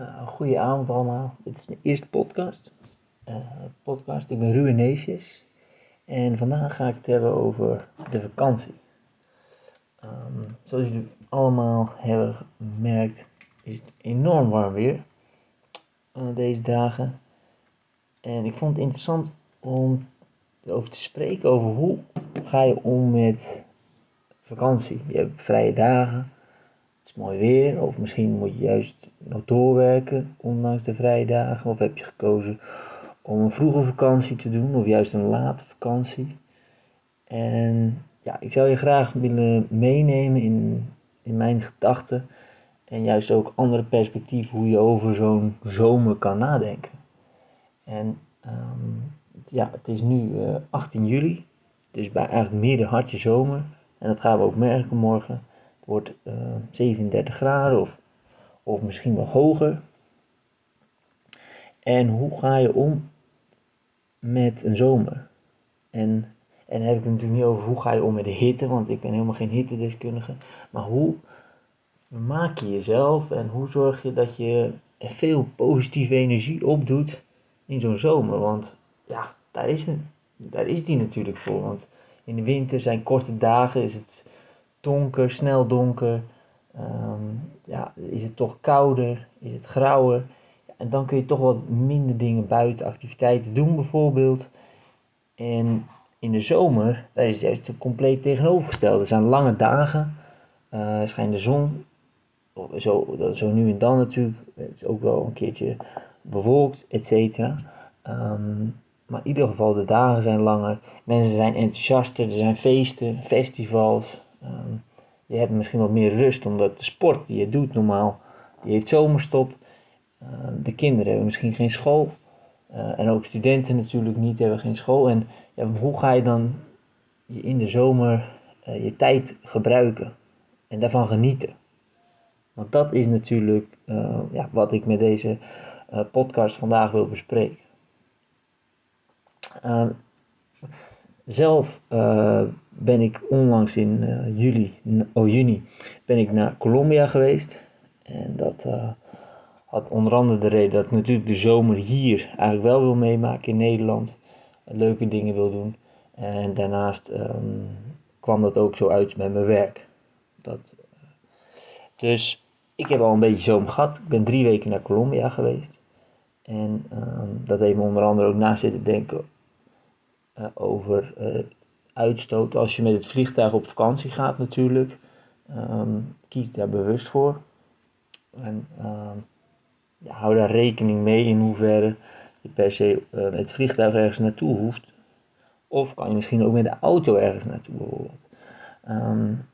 Uh, goedenavond allemaal. Dit is mijn eerste podcast. Uh, podcast. Ik ben Ruben Neefjes. En vandaag ga ik het hebben over de vakantie. Um, zoals jullie allemaal hebben gemerkt, is het enorm warm weer uh, deze dagen. En ik vond het interessant om erover te spreken over hoe ga je om met vakantie. Je hebt vrije dagen is mooi weer, of misschien moet je juist nog doorwerken, ondanks de vrije dagen, of heb je gekozen om een vroege vakantie te doen, of juist een late vakantie. En ja, ik zou je graag willen meenemen in, in mijn gedachten en juist ook andere perspectieven hoe je over zo'n zomer kan nadenken. En um, ja, het is nu uh, eh, 18 juli, het is bij eigenlijk midden hartje zomer en dat gaan we ook merken morgen wordt uh, eh, 37 graden of, of misschien wel hoger. En hoe ga je om met een zomer? En, en dan heb ik het natuurlijk niet over hoe ga je om met de hitte, want ik ben helemaal geen hittedeskundige. Maar hoe maak je jezelf en hoe zorg je dat je veel positieve energie opdoet in zo'n zomer? Want ja, daar is, een, daar is die natuurlijk voor. Want in de winter zijn korte dagen, is het donker, snel donker. Ehm, ja, is het toch kouder? Is het grauwer? En dan kun je toch wat minder dingen buiten activiteiten doen bijvoorbeeld. En in de zomer, daar is het juist compleet tegenovergesteld. Er zijn lange dagen, uh, schijnt de zon, zo, zo nu en dan natuurlijk. Het is ook wel een keertje bewolkt, et cetera. Ehm, maar in ieder geval, de dagen zijn langer. Mensen zijn enthousiaster, er zijn feesten, festivals. Ehm, je hebt misschien wat meer rust, omdat de sport die je doet normaal, die heeft zomerstop. Ehm, de kinderen hebben misschien geen school. Uh, en ook studenten natuurlijk niet, hebben geen school. En ja, hoe ga je dan in de zomer uh, je tijd gebruiken en daarvan genieten? Want dat is natuurlijk uh, ja, wat ik met deze podcast vandaag wil bespreken. Ehm, zelf uh, ben ik onlangs in uh, juli, oh, juni ben ik naar Colombia geweest. En dat uh, had onder andere de reden dat ik natuurlijk de zomer hier eigenlijk wel wil meemaken in Nederland. Leuke dingen wil doen. En daarnaast um, kwam dat ook zo uit met mijn werk. Dat, dus ik heb al een beetje zomer gehad. Ik ben drie weken naar Colombia geweest. En um, dat heeft me onder andere ook na zitten denken over uh, uitstoot. Als je met het vliegtuig op vakantie gaat natuurlijk, um, kies daar bewust voor. En um, ja, hou daar rekening mee in hoeverre je per se uh, met het vliegtuig ergens naartoe hoeft. Of kan je misschien ook met de auto ergens naartoe bijvoorbeeld. Um,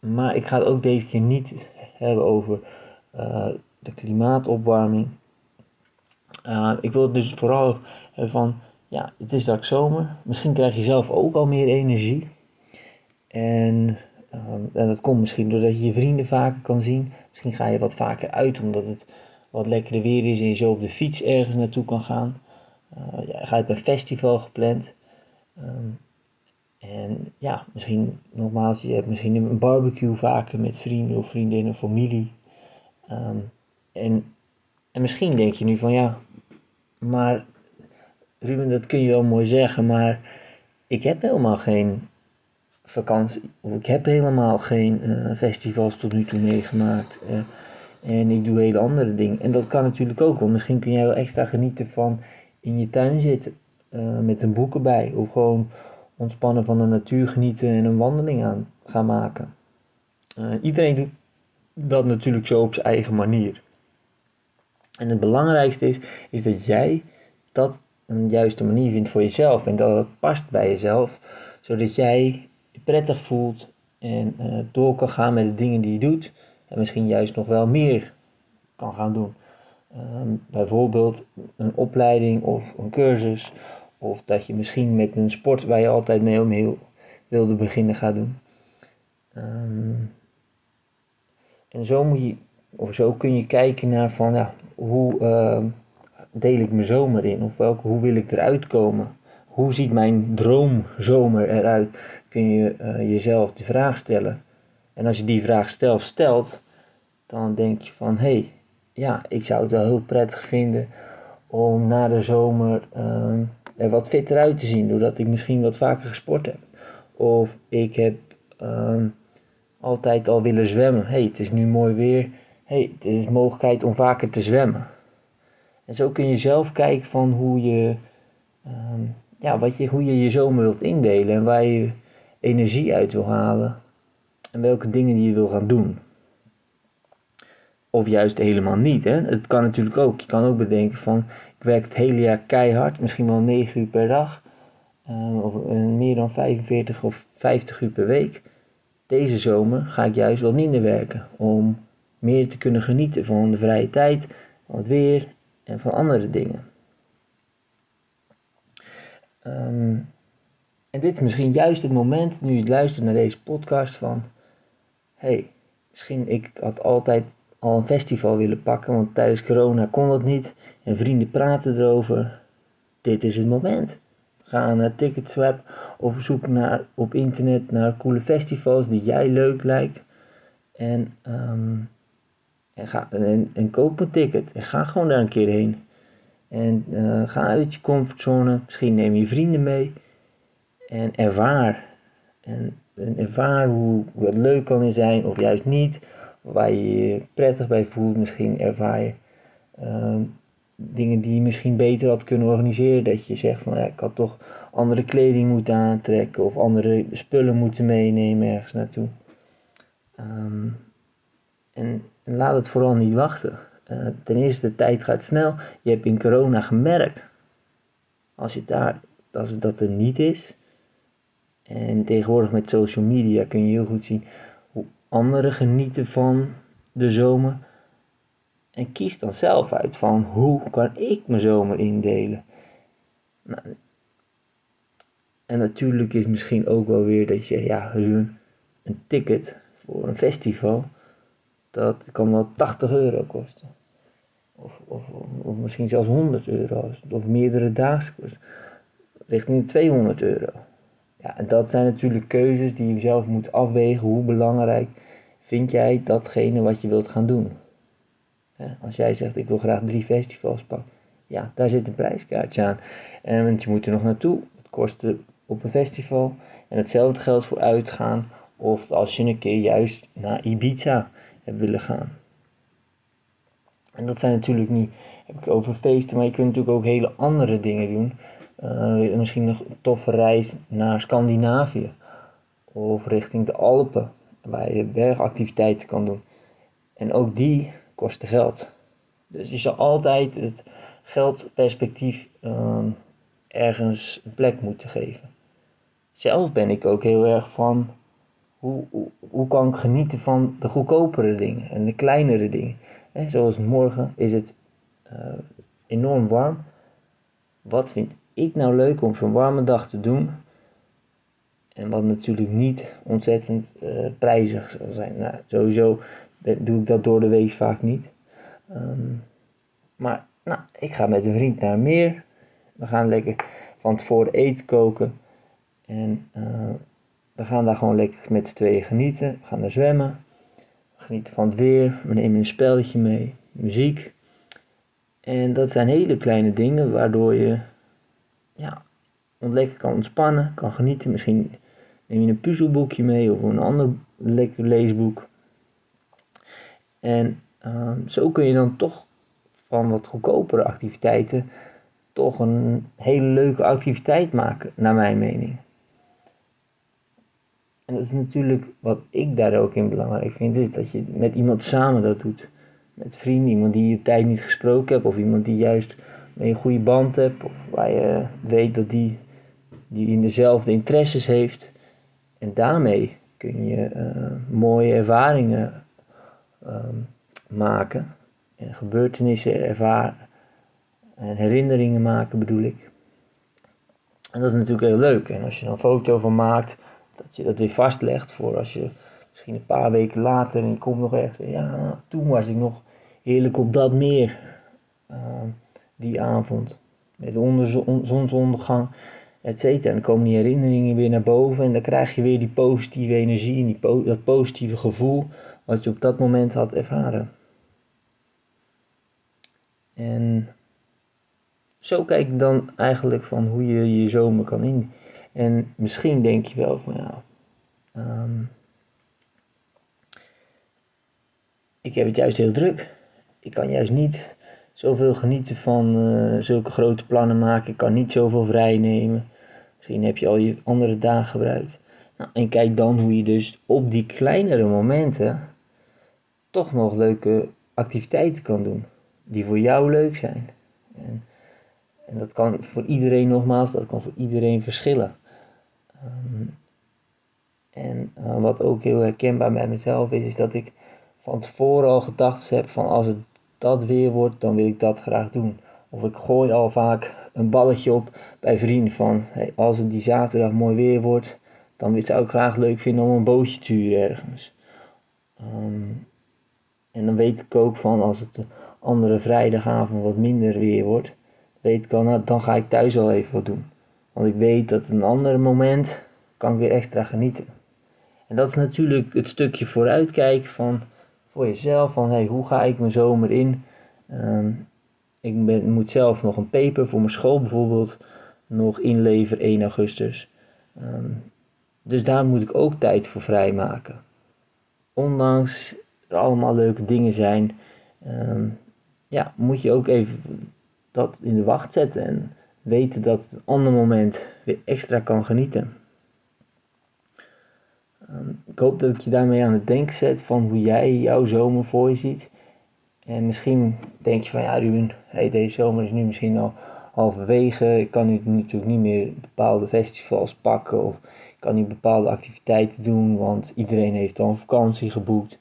maar ik ga het ook deze keer niet hebben over de klimaatopwarming. Ik wil het dus vooral hebben van ja, het is straks zomer. Misschien krijg je zelf ook al meer energie. En, um, en dat komt misschien doordat je je vrienden vaker kan zien. Misschien ga je wat vaker uit omdat het wat lekkerder weer is en je zo op de fiets ergens naartoe kan gaan. Uh, ja, ga je bij een festival gepland. Um, en ja, misschien nogmaals, je hebt misschien een barbecue vaker met vrienden of vriendinnen, familie. Um, en, en misschien denk je nu van ja, maar Ruben, dat kun je wel mooi zeggen, maar ik heb helemaal geen vakantie, of ik heb helemaal geen uh, festivals tot nu toe meegemaakt. Uh, en ik doe hele andere dingen. En dat kan natuurlijk ook wel. Misschien kun jij wel extra genieten van in je tuin zitten uh, met een boek erbij. Of gewoon ontspannen van de natuur genieten en een wandeling aan gaan maken. iedereen doet dat natuurlijk zo op zijn eigen manier. En het belangrijkste is, is dat jij dat een juiste manier vindt voor jezelf en dat het past bij jezelf, zodat jij je prettig voelt en uh, door kan gaan met de dingen die je doet en misschien juist nog wel meer kan gaan doen. Um, bijvoorbeeld een opleiding of een cursus of dat je misschien met een sport waar je altijd mee omheen wilde beginnen gaat doen. Um, en zo moet je, of zo kun je kijken naar van ja, hoe, uh, deel ik mijn zomer in? Of welke, hoe wil ik eruit komen? Hoe ziet mijn droomzomer eruit? Kun je uh, jezelf de vraag stellen. En als je die vraag zelf stelt, dan denk je van hé, hey, ja, ik zou het wel heel prettig vinden om na de zomer ehm, er wat fitter uit te zien. Doordat ik misschien wat vaker gesport heb. Of ik heb ehm, altijd al willen zwemmen. hey, het is nu mooi weer. hey, het is mogelijkheid om vaker te zwemmen. En zo kun je zelf kijken van hoe je, ehm, ja, wat je, hoe je je zomer wilt indelen en waar je energie uit wil halen. En welke dingen die je wil gaan doen. Of juist helemaal niet. Hè? Het kan natuurlijk ook. Je kan ook bedenken van ik werk het hele jaar keihard, misschien wel 9 uur per dag. Uh, of uh, meer dan 45 of 50 uur per week. Deze zomer ga ik juist wat minder werken. Om meer te kunnen genieten van de vrije tijd, van het weer en van andere dingen. Um, en dit is misschien juist het moment, nu je luistert naar deze podcast, van... hey, misschien ik had altijd al een festival willen pakken, want tijdens corona kon dat niet. En vrienden praten erover. Dit is het moment. Ga naar Ticketswap of zoek naar, op internet naar coole festivals die jij leuk lijkt. En, um, en, ga, en, en, koop een ticket. En ga gewoon daar een keer heen. En uh, ga uit je comfortzone. Misschien neem je vrienden mee. En ervaar. En, ervaar hoe, hoe het leuk kan zijn of juist niet waar je je prettig bij voelt. Misschien ervaar je uh, dingen die je misschien beter had kunnen organiseren. Dat je zegt van ja, ik had toch andere kleding moeten aantrekken of andere spullen moeten meenemen ergens naartoe. Um, en, en, laat het vooral niet wachten. Uh, ten eerste, de tijd gaat snel. Je hebt in corona gemerkt, als je daar, als dat er niet is. En tegenwoordig met social media kun je heel goed zien anderen genieten van de zomer. En kies dan zelf uit van hoe kan ik mijn zomer indelen. Nou, en natuurlijk is misschien ook wel weer dat je zegt, ja, een ticket voor een festival, dat kan wel 80 euro kosten. Of, of, misschien zelfs 100 euro, of meerdere dagen kosten. Richting 200 euro. Ja, en dat zijn natuurlijk keuzes die je zelf moet afwegen. Hoe belangrijk vind jij datgene wat je wilt gaan doen? Als jij zegt, ik wil graag drie festivals pakken. Ja, daar zit een prijskaartje aan. En, want je moet er nog naartoe. Het kost op een festival. En hetzelfde geldt voor uitgaan. Of als je een keer juist naar Ibiza hebt willen gaan. En dat zijn natuurlijk niet, heb ik over feesten, maar je kunt natuurlijk ook hele andere dingen doen. Uh, misschien een toffe reis naar Scandinavië of richting de Alpen, waar je bergactiviteiten kan doen. En ook die kosten geld. Dus je zal altijd het geldperspectief uh, ergens een plek moeten geven. Zelf ben ik ook heel erg van hoe, hoe, kan ik genieten van de goedkopere dingen en de kleinere dingen. He, zoals morgen is het uh, enorm warm. Wat vind ik nou leuk om zo'n warme dag te doen. En wat natuurlijk niet ontzettend uh, prijzig zal zijn. Nou, sowieso doe ik dat door de week vaak niet. Um, maar nou, ik ga met een vriend naar meer. We gaan lekker van tevoren eten koken. En uh, we gaan daar gewoon lekker met z'n tweeën genieten. We gaan daar zwemmen. We genieten van het weer. We nemen een spelletje mee. Muziek. En dat zijn hele kleine dingen waardoor je ja, lekker kan ontspannen, kan genieten. Misschien neem je een puzzelboekje mee of een ander lekker leesboek. En uh, zo kun je dan toch van wat goedkopere activiteiten toch een hele leuke activiteit maken, naar mijn mening. En dat is natuurlijk wat ik daar ook in belangrijk vind, is dat je met iemand samen dat doet. Met vrienden, iemand die je tijd niet gesproken hebt, of iemand die juist een goede band hebt, of waar je weet dat die, die in dezelfde interesses heeft. En daarmee kun je uh, mooie ervaringen uh, maken, en gebeurtenissen ervaren, en herinneringen maken bedoel ik. En dat is natuurlijk heel leuk. En als je er een foto van maakt, dat je dat weer vastlegt voor als je misschien een paar weken later en je komt nog echt, ja, toen was ik nog heerlijk op dat meer uh, die avond. Met de zonsondergang, et cetera. En dan komen die herinneringen weer naar boven en dan krijg je weer die positieve energie en die po dat positieve gevoel wat je op dat moment had ervaren. En zo kijk ik dan eigenlijk van hoe je je zomer kan in. En misschien denk je wel van ja, ehm, ik heb het juist heel druk. Ik kan juist niet zoveel genieten van uh, zulke grote plannen maken. Ik kan niet zoveel vrij nemen. Misschien heb je al je andere dagen gebruikt. Nou, en kijk dan hoe je dus op die kleinere momenten toch nog leuke activiteiten kan doen. Die voor jou leuk zijn. En, en dat kan voor iedereen nogmaals, dat kan voor iedereen verschillen. Um, en uh, wat ook heel herkenbaar bij mezelf is, is dat ik van tevoren al gedachten heb van als het dat weer wordt, dan wil ik dat graag doen. Of ik gooi al vaak een balletje op bij vrienden van hey, als het die zaterdag mooi weer wordt, dan zou ik graag leuk vinden om een bootje te huren ergens. Um, en dan weet ik ook van als het de andere vrijdagavond wat minder weer wordt, weet ik al, nou, dan ga ik thuis al even wat doen. Want ik weet dat een ander moment kan ik weer extra genieten. En dat is natuurlijk het stukje vooruitkijken van voor jezelf, van hey, hoe ga ik mijn zomer in? Um, ik moet zelf nog een paper voor mijn school bijvoorbeeld nog inleveren 1 augustus. Um, dus daar moet ik ook tijd voor vrijmaken. Ondanks er allemaal leuke dingen zijn, um, ja, moet je ook even dat in de wacht zetten en weten dat het een ander moment weer extra kan genieten. Um, ik hoop dat ik je daarmee aan het denken zet van hoe jij jouw zomer voor je ziet. En misschien denk je van ja Ruben, deze zomer is nu misschien al halverwege. Ik kan nu natuurlijk niet meer bepaalde festivals pakken of ik kan niet bepaalde activiteiten doen, want iedereen heeft al een vakantie geboekt.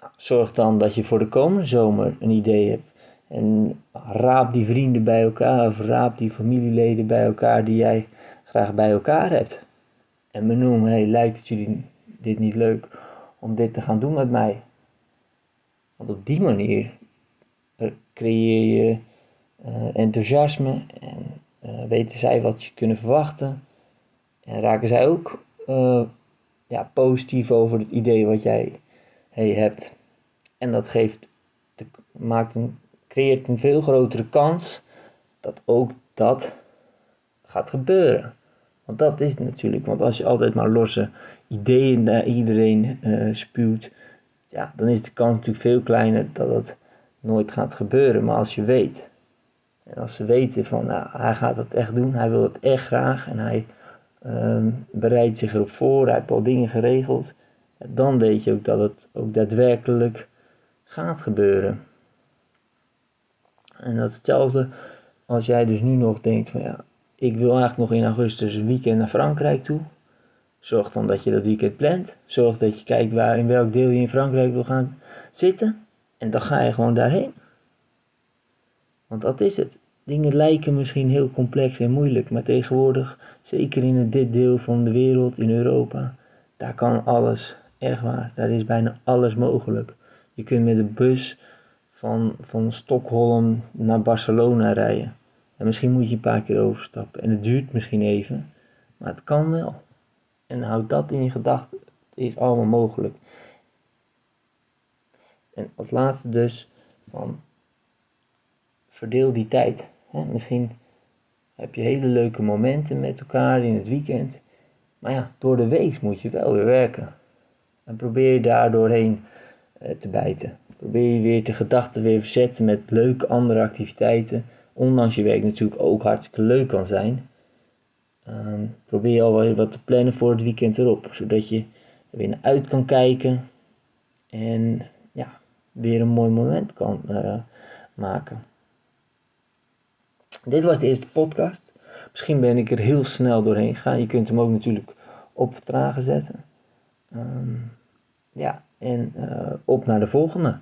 Nou, zorg dan dat je voor de komende zomer een idee hebt. En raap die vrienden bij elkaar of raap die familieleden bij elkaar die jij graag bij elkaar hebt. En benoem, hey, lijkt het jullie dit niet leuk om dit te gaan doen met mij? Want op die manier creëer je uh, enthousiasme en uh, weten zij wat je kunnen verwachten. En raken zij ook uh, ja, positief over het idee wat jij hey, hebt. En dat geeft de, maakt een, creëert een veel grotere kans dat ook dat gaat gebeuren. Want dat is het natuurlijk. Want als je altijd maar losse ideeën naar iedereen uh, spuwt, ja, dan is de kans natuurlijk veel kleiner dat het nooit gaat gebeuren. Maar als je weet, en als ze weten van nou, hij gaat het echt doen, hij wil het echt graag en hij um, bereidt zich erop voor, hij heeft al dingen geregeld, dan weet je ook dat het ook daadwerkelijk gaat gebeuren. En dat is hetzelfde als jij dus nu nog denkt van ja, ik wil eigenlijk nog in augustus een weekend naar Frankrijk toe. Zorg dan dat je dat weekend plant. Zorg dat je kijkt waar, in welk deel je in Frankrijk wil gaan zitten. En dan ga je gewoon daarheen. Want dat is het. Dingen lijken misschien heel complex en moeilijk, maar tegenwoordig, zeker in dit deel van de wereld, in Europa, daar kan alles, echt waar, daar is bijna alles mogelijk. Je kunt met de bus van, van Stockholm naar Barcelona rijden. En misschien moet je een paar keer overstappen. En het duurt misschien even, maar het kan wel. En houd dat in je gedachten. Het is allemaal mogelijk. En als laatste dus van verdeel die tijd. Misschien heb je hele leuke momenten met elkaar in het weekend. Maar ja, door de week moet je wel weer werken. En probeer je daar doorheen eh, te bijten. Probeer je weer de gedachten weer verzetten met leuke andere activiteiten. Ondanks je werk natuurlijk ook hartstikke leuk kan zijn. Ehm, probeer je al wat te plannen voor het weekend erop. Zodat je er weer naar uit kan kijken. En ja, weer een mooi moment kan uh, maken. Dit was de eerste podcast. Misschien ben ik er heel snel doorheen gegaan. Je kunt hem ook natuurlijk op vertragen zetten. Um, ja, en uh, op naar de volgende.